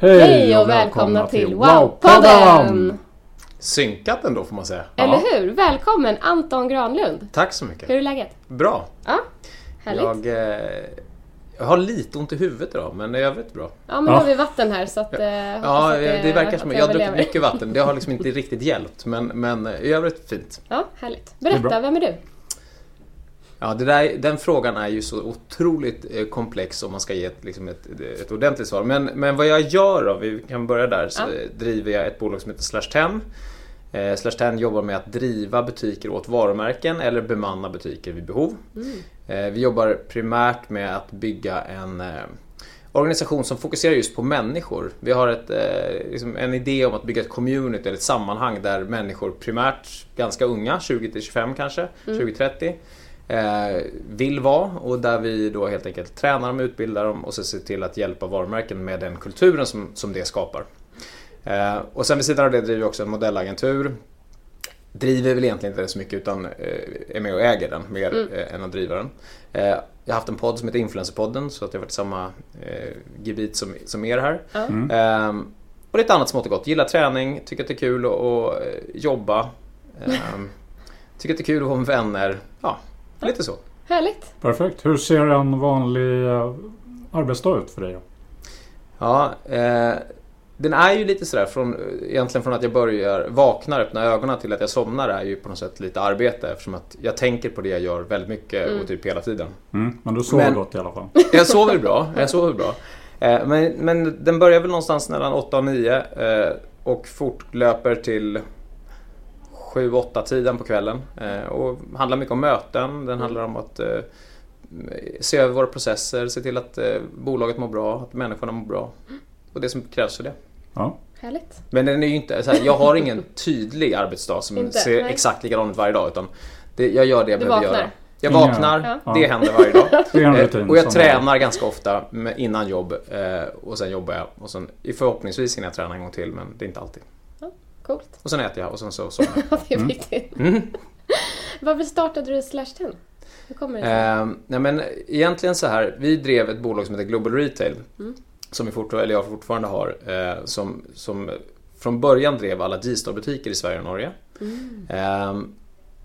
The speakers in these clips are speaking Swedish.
Hej och välkomna till Wow-podden! Synkat ändå får man säga. Eller hur? Välkommen Anton Granlund. Tack så mycket. Hur är läget? Bra. Ja, härligt. Jag, eh, jag har lite ont i huvudet idag, men i övrigt bra. Ja, men nu har vi vatten här så att... eh, Ja, att det, verkar att som vi jag har druckit mycket vatten. Det har liksom inte riktigt hjälpt, men, men i övrigt fint. Ja, härligt. är Berätta, bra. vem är du? Ja, där, den frågan är ju så otroligt eh, komplex om man ska ge ett, liksom ett, ett ordentligt svar. Men, men vad jag gör då, vi kan börja där, så Ja. driver jag ett bolag som heter Slash 10. Eh, Slash 10 jobbar med att driva butiker åt varumärken eller bemanna butiker vid behov. Eh, vi jobbar primärt med att bygga en eh, organisation som fokuserar just på människor. Vi har ett, eh, liksom en idé om att bygga ett community eller ett sammanhang där människor primärt ganska unga, 20 till 25 kanske, 20-30 eh, vill vara och där vi då helt enkelt tränar dem, utbildar dem och så ser till att hjälpa varumärken med den kulturen som, som det skapar. Eh, och sen vid sidan av det driver vi också en modellagentur. Driver väl egentligen inte det så mycket utan eh, är med och äger den mer eh, än att driva den. Eh, jag har haft en podd som heter Influencerpodden så att jag har varit i samma eh, gebit som, som er här. Ehm, och lite annat smått och gott. Gillar träning, tycker att det är kul att, att eh, jobba. Ehm, tycker att det är kul att vara med vänner. Ja, lite så. Härligt. Perfekt. Hur ser en vanlig eh, arbetsdag ut för dig? Ja, eh, den är ju lite sådär från, egentligen från att jag börjar vakna, öppna ögonen till att jag somnar är ju på något sätt lite arbete eftersom att jag tänker på det jag gör väldigt mycket och typ hela tiden. Mm, men du sover Men- gott i alla fall. Jag sover bra, jag sover bra. Eh, men, men den börjar väl någonstans mellan 8 och 9 eh, och fortlöper till 7-8 tiden på kvällen. Eh, och handlar mycket om möten, den handlar om att eh, se över våra processer, se till att eh, bolaget mår bra, att människorna mår bra. Och det som krävs för det. Ja. Härligt. Men den är ju inte, så här, jag har ingen tydlig arbetsdag som Inte, ser nej. exakt likadan ut varje dag. Utan det, jag gör det jag Du behöver vaknar. göra. Jag vaknar, Ja. det händer varje dag. Rutin och jag tränar ganska ofta med- innan jobb och sen jobbar jag. Och sen, förhoppningsvis hinner jag träna en gång till men det är inte alltid. Coolt. Och sen äter jag och sen så somnar jag. Ja, det är viktigt. Varför startade du Slash 10? Hur kommer det? Eh, nej men egentligen så här, vi drev ett bolag som heter Global Retail. Som vi fortfarande, eller jag fortfarande har. Eh, som, som från början drev alla G-Star-butiker i Sverige och Norge. Eh,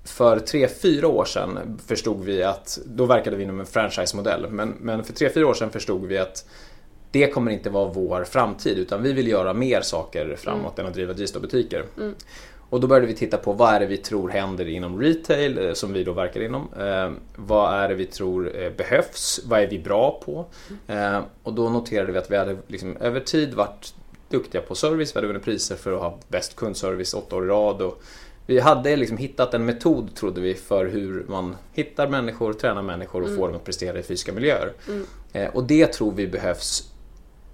för tre fyra år sedan förstod vi att, då verkade vi inom en franchise-modell, men, men för tre fyra år sedan förstod vi att det kommer inte vara vår framtid utan vi vill göra mer saker framåt än att driva G-Star-butiker. Och då började vi titta på vad är det vi tror händer inom retail, eh, som vi då verkar inom. Eh, vad är det vi tror eh, behövs? Vad är vi bra på? Eh, och då noterade vi att vi hade liksom, över tid varit duktiga på service. Vi hade vunnit priser för att ha bäst kundservice åtta år i rad. Och vi hade liksom hittat en metod, trodde vi, för hur man hittar människor, tränar människor och får dem att prestera i fysiska miljöer. Eh, och det tror vi behövs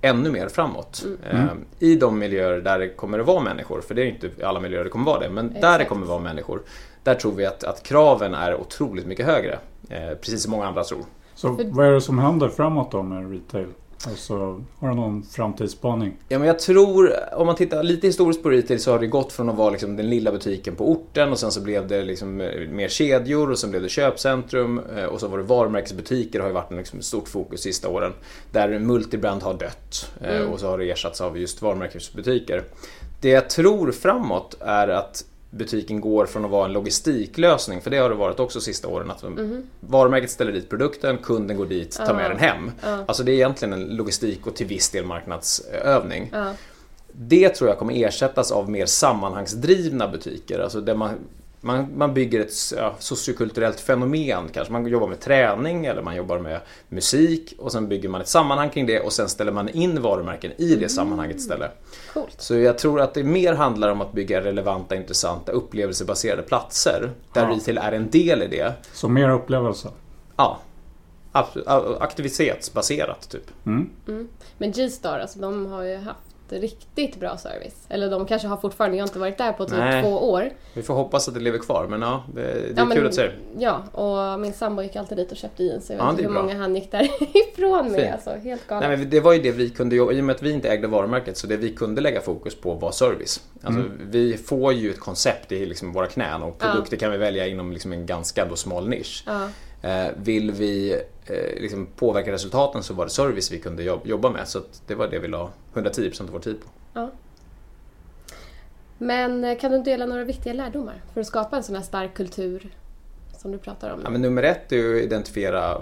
ännu mer framåt. Eh, I de miljöer där det kommer att vara människor, för det är inte i alla miljöer det kommer vara det, men där det Exakt. kommer att vara människor, där tror vi att, att kraven är otroligt mycket högre. Eh, precis som många andra tror. Så vad är det som händer framåt då med retail? Alltså, har du någon framtidsspaning? Ja, men jag tror, om man tittar lite historiskt på retail så har det gått från att vara liksom den lilla butiken på orten och sen så blev det liksom eh, mer kedjor och sen blev det köpcentrum eh, och så var det varumärkesbutiker har ju varit en liksom ett stort fokus sista åren. Där multibrand har dött eh, och så har det ersatts av just varumärkesbutiker. Det jag tror framåt är att butiken går från att vara en logistiklösning, för det har det varit också sista åren. Att mm. Varumärket ställer dit produkten, kunden går dit, tar med den hem. Alltså det är egentligen en logistik och till viss del marknadsövning. Det tror jag kommer ersättas av mer sammanhangsdrivna butiker, alltså där man man, man bygger ett ja, sociokulturellt fenomen kanske. Man jobbar med träning eller man jobbar med musik och sen bygger man ett sammanhang kring det och sen ställer man in varumärken i det mm. sammanhanget istället. Coolt. Så jag tror att det mer handlar om att bygga relevanta, intressanta, upplevelsebaserade platser där ja. retail är en del i det. Så mer upplevelse? Ja. Aktivitetsbaserat typ. Mm. Mm. Men G-Star, alltså, de har ju haft riktigt bra service. Eller de kanske har fortfarande, jag har inte varit där på typ Nej. två år. Vi får hoppas att det lever kvar men ja, det, det är ja, kul men, att se Ja, och min sambo gick alltid dit och köpte jeans. Jag vet ja, inte hur bra. många han gick därifrån med. Alltså, helt galet. Nej, men det var ju det vi kunde jobba, i och med att vi inte ägde varumärket så det vi kunde lägga fokus på var service. Alltså, mm. Vi får ju ett koncept i liksom våra knän och produkter ja. kan vi välja inom liksom en ganska då smal nisch. Ja. Eh, vill vi eh, liksom påverka resultaten så var det service vi kunde jobba med. Så det var det vi la 110% av vår tid på. Ja. Men eh, kan du dela några viktiga lärdomar för att skapa en sån här stark kultur som du pratar om? Ja, men nummer ett är att identifiera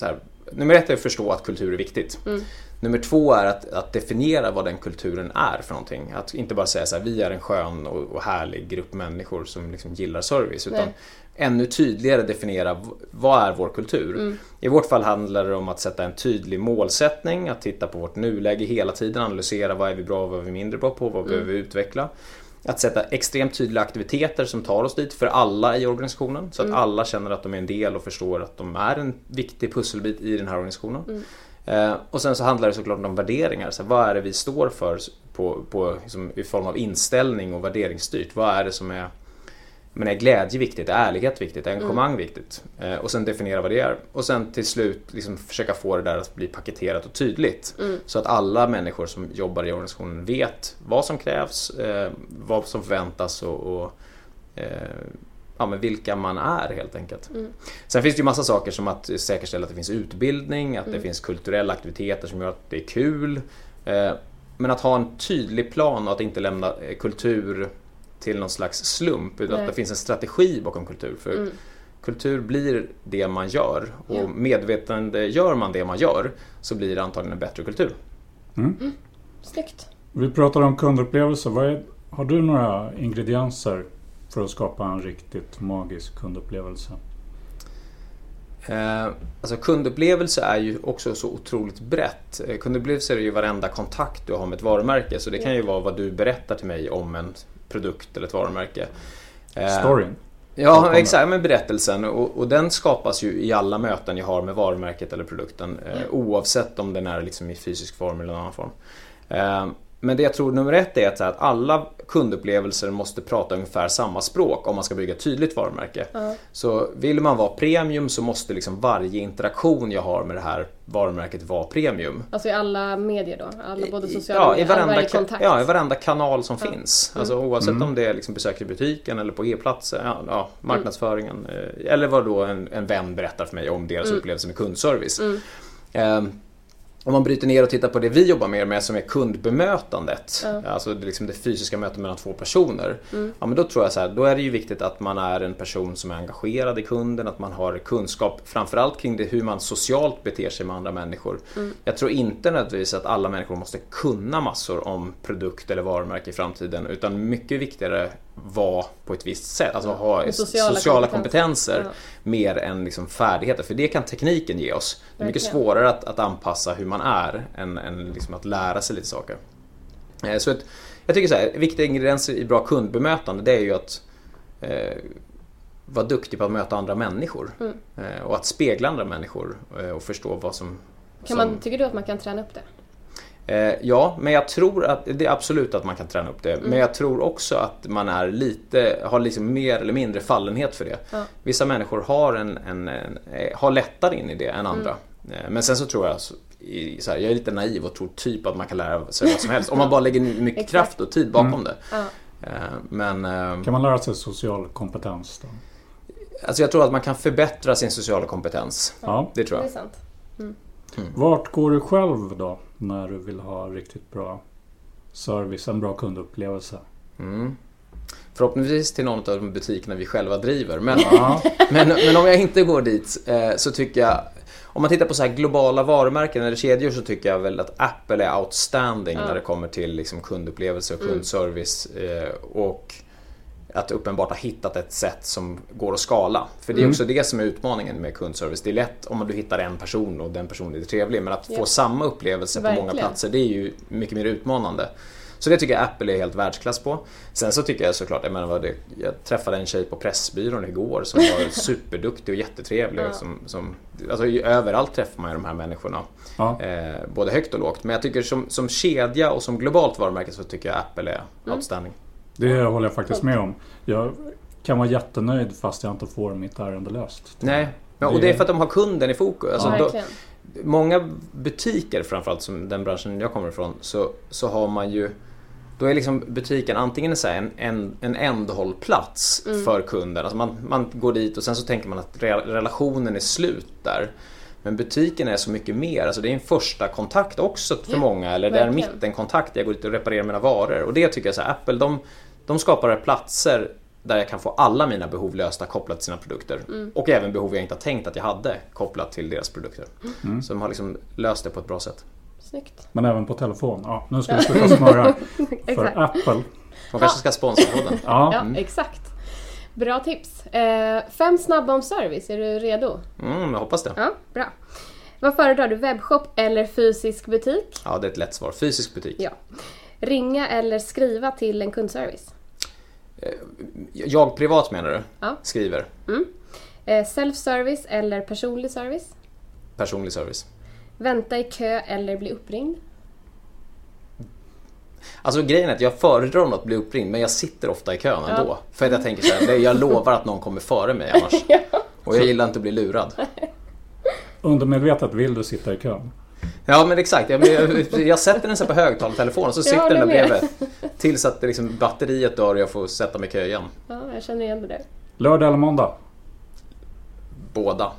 här, Nummer ett är att förstå att kultur är viktigt. Mm. Nummer två är att, att, definiera vad den kulturen är för någonting. Att inte bara säga så här, vi är en skön och, och härlig grupp människor som liksom gillar service. Utan Nej ännu tydligare definiera vad är vår kultur. Mm. I vårt fall handlar det om att sätta en tydlig målsättning, att titta på vårt nuläge hela tiden, analysera vad är vi bra och vad är vi mindre bra på, vad mm. behöver vi utveckla. Att sätta extremt tydliga aktiviteter som tar oss dit för alla i organisationen så att mm. alla känner att de är en del och förstår att de är en viktig pusselbit i den här organisationen. Eh, och sen så handlar det såklart om värderingar. Så vad är det vi står för på, på, liksom, i form av inställning och värderingsstyrt? Vad är det som är men är glädje viktigt? Är ärlighet viktigt? Är engagemang mm. viktigt? Eh, och sen definiera vad det är. Och sen till slut liksom försöka få det där att bli paketerat och tydligt. Mm. Så att alla människor som jobbar i organisationen vet vad som krävs, eh, vad som förväntas och, och eh, ja, men vilka man är helt enkelt. Mm. Sen finns det ju massa saker som att säkerställa att det finns utbildning, att det mm. finns kulturella aktiviteter som gör att det är kul. Eh, men att ha en tydlig plan och att inte lämna eh, kultur till någon slags slump utan Nej. att det finns en strategi bakom kultur. För mm. kultur blir det man gör och ja. medvetande gör man det man gör så blir det antagligen en bättre kultur. Mm. Mm. Snyggt. Vi pratar om kundupplevelser. Har du några ingredienser för att skapa en riktigt magisk kundupplevelse? Eh, alltså kundupplevelse är ju också så otroligt brett. Eh, kundupplevelse är ju varenda kontakt du har med ett varumärke så det kan ju vara vad du berättar till mig om en produkt eller ett varumärke. Eh, Storyn? Ja, exakt. Men berättelsen. Och, och, den skapas ju i alla möten jag har med varumärket eller produkten. Eh, oavsett om den är liksom i fysisk form eller någon annan form. Eh, men det jag tror nummer ett är att, alla kundupplevelser måste prata ungefär samma språk om man ska bygga ett tydligt varumärke. Mm. Så vill man vara premium så måste liksom varje interaktion jag har med det här varumärket vara premium. Alltså i alla medier då? Alla, både sociala ja, medier, i varenda, varje kontakt? Ja, i varenda kanal som ja. finns. Alltså, mm. Oavsett mm. om det är liksom besök i butiken eller på e-platser, ja, ja, marknadsföringen. Mm. Eller vad då en, en vän berättar för mig om deras mm. upplevelse med kundservice. Um, om man bryter ner och tittar på det vi jobbar mer med som är kundbemötandet, ja. alltså det, liksom det fysiska mötet mellan två personer. Mm. Ja, men då tror jag så här, då är det ju viktigt att man är en person som är engagerad i kunden, att man har kunskap framförallt kring det, hur man socialt beter sig med andra människor. Mm. Jag tror inte nödvändigtvis att alla människor måste kunna massor om produkt eller varumärke i framtiden utan mycket viktigare vara på ett visst sätt, alltså ha sociala, sociala kompetenser ja. mer än liksom färdigheter. För det kan tekniken ge oss. Det är mycket svårare att, att anpassa hur man är än, än liksom att lära sig lite saker. Eh, så ett, jag tycker så här, viktiga ingredienser i bra kundbemötande det är ju att eh, vara duktig på att möta andra människor. Mm. Eh, och att spegla andra människor eh, och förstå vad som... Kan man, tycker du att man kan träna upp det? Eh, ja, men jag tror att det är absolut att man kan träna upp det. Mm. Men jag tror också att man är lite, har liksom mer eller mindre fallenhet för det. Ja. Vissa människor har, en, en, en, eh, har lättare in i det än andra. Mm. Men sen så tror jag, så, så här, jag är lite naiv och tror typ att man kan lära sig vad som helst. Om man bara lägger mycket kraft och tid bakom mm. det. Ja. Men, kan man lära sig social kompetens då? Alltså jag tror att man kan förbättra sin sociala kompetens. Ja. Det tror jag. Det är sant. Mm. Mm. Vart går du själv då när du vill ha riktigt bra service, en bra kundupplevelse? Mm. Förhoppningsvis till någon av de butikerna vi själva driver. Men, men, men om jag inte går dit eh, så tycker jag om man tittar på så här globala varumärken eller kedjor så tycker jag väl att Apple är outstanding när det kommer till liksom kundupplevelse och kundservice. Eh, och att uppenbart ha hittat ett sätt som går att skala. För det är också det som är utmaningen med kundservice. Det är lätt om du hittar en person och den personen är trevlig men att få Ja. samma upplevelse på många Verkligen. platser det är ju mycket mer utmanande. Så det tycker jag Apple är helt världsklass på. Sen så tycker jag såklart, jag menar det, jag träffade en tjej på Pressbyrån igår som var superduktig och jättetrevlig. Som, som, alltså, överallt träffar man ju de här människorna. Ja. Eh, både högt och lågt. Men jag tycker som, som kedja och som globalt varumärke så tycker jag Apple är Mm. outstanding. Det håller jag faktiskt med om. Jag kan vara jättenöjd fast jag inte får mitt ärende löst. Nej, men, och det är för att de har kunden i fokus. Alltså, då, Verkligen. många butiker, framförallt som den branschen jag kommer ifrån, så, så har man ju då är liksom butiken antingen så här en, en, en ändhållplats för kunden. Alltså man, man går dit och sen så tänker man att re, relationen är slut där. Men butiken är så mycket mer. Alltså det är en första kontakt också för många. Eller det är en mittenkontakt. Jag går dit och reparerar mina varor. Och det tycker jag så här, Apple de, de skapar platser där jag kan få alla mina behov lösta kopplat till sina produkter. Och även behov jag inte har tänkt att jag hade kopplat till deras produkter. Så de har liksom löst det på ett bra sätt. Snyggt. Men även på telefon. Ja, nu ska vi sluta smöra. För. Apple. De kanske ska sponsra podden. Ja, Ja, exakt. Bra tips. Eh, fem snabba om service, är du redo? Mm, jag hoppas det. Ja, bra. Vad föredrar du, webbshop eller fysisk butik? Ja, det är ett lätt svar. Fysisk butik. Ja. Ringa eller skriva till en kundservice? Jag privat menar du? Ja. Skriver. Eh, self-service eller personlig service? Personlig service. Vänta i kö eller bli uppringd? Alltså grejen är att jag föredrar nog att bli uppringd men jag sitter ofta i kön ändå. För att jag tänker så här, "Nej, jag lovar att någon kommer före mig annars. Och jag gillar inte att bli lurad. undermedvetet vill du sitta i kön. Ja men exakt, jag, jag, jag sätter den så på högtalartelefon och så sitter den där bredvid. Tills att det liksom, batteriet dör och jag får sätta mig i kö igen. Ja, jag känner igen det där. Lördag eller måndag? Båda.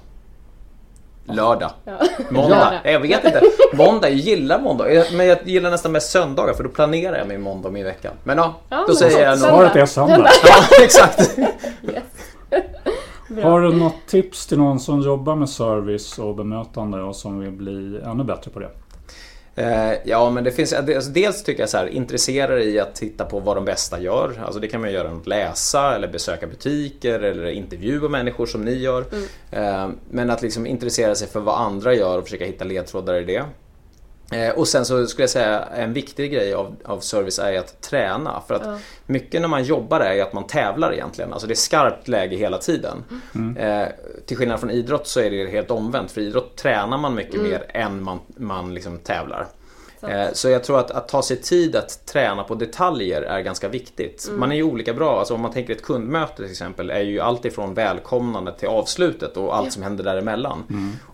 Lördag. Ja. Måndag? Nej, Jag vet inte. Måndag, jag gillar måndag. Men jag gillar nästan mest söndagar för då planerar jag min måndag och min vecka. Men ja, Ja, då men säger jag nog... Svaret är söndag. Ja, exakt. Bra. Har du något tips till någon som jobbar med service och bemötande och som vill bli ännu bättre på det? Eh, ja, men det finns... Alltså, dels tycker jag så här, intressera dig i att titta på vad de bästa gör. Alltså det kan man göra genom att läsa eller besöka butiker eller intervjua människor som ni gör. Eh, men att liksom intressera sig för vad andra gör och försöka hitta ledtrådar i det. Eh, Och sen så skulle jag säga en viktig grej av, av service är att träna. För att mycket när man jobbar är att man tävlar egentligen. Alltså det är skarpt läge hela tiden. Eh, till skillnad från idrott så är det helt omvänt. För idrott tränar man mycket mer än man, man liksom tävlar. Eh, Så jag tror att, att ta sig tid att träna på detaljer är ganska viktigt. Man är ju olika bra. Alltså om man tänker ett kundmöte till exempel är ju allt ifrån välkomnande till avslutet och allt som händer däremellan.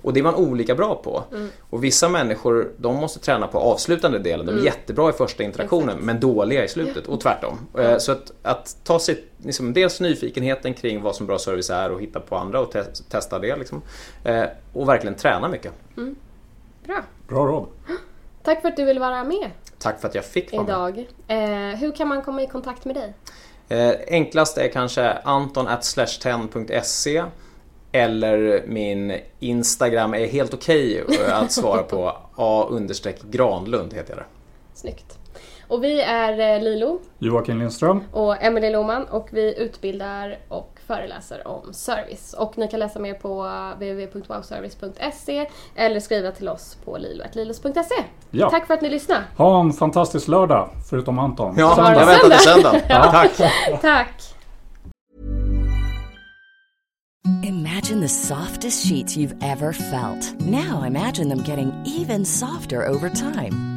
Och det är man olika bra på. Och vissa människor de måste träna på avslutande delen. De är jättebra i första interaktionen men dåliga i slutet och tvärtom. Eh, Så att, att ta sig liksom, dels nyfikenheten kring vad som bra service är och hitta på andra och te- testa det. Liksom. Eh, Och verkligen träna mycket. Bra. Bra råd. Tack för att du ville vara med Tack för att jag fick vara med. idag. Eh, hur kan man komma i kontakt med dig? Eh, enklast är kanske anton.slash10.se eller min Instagram är helt okej eh, att svara på a-granlund heter jag där. Snyggt. Och vi är eh, Lilo Joakim Lindström. och Emelie Lohman och vi utbildar och föreläser om service. Och ni kan läsa mer på www.wowservice.se eller skriva till oss på lilo.lilos.se. Ja. Tack för att ni lyssnade. Ha en fantastisk lördag, förutom Anton. Ja, det jag väntar till söndag. söndagen. Tack! Tack! Imagine the softest sheets you've ever felt. Now imagine them getting even softer over time.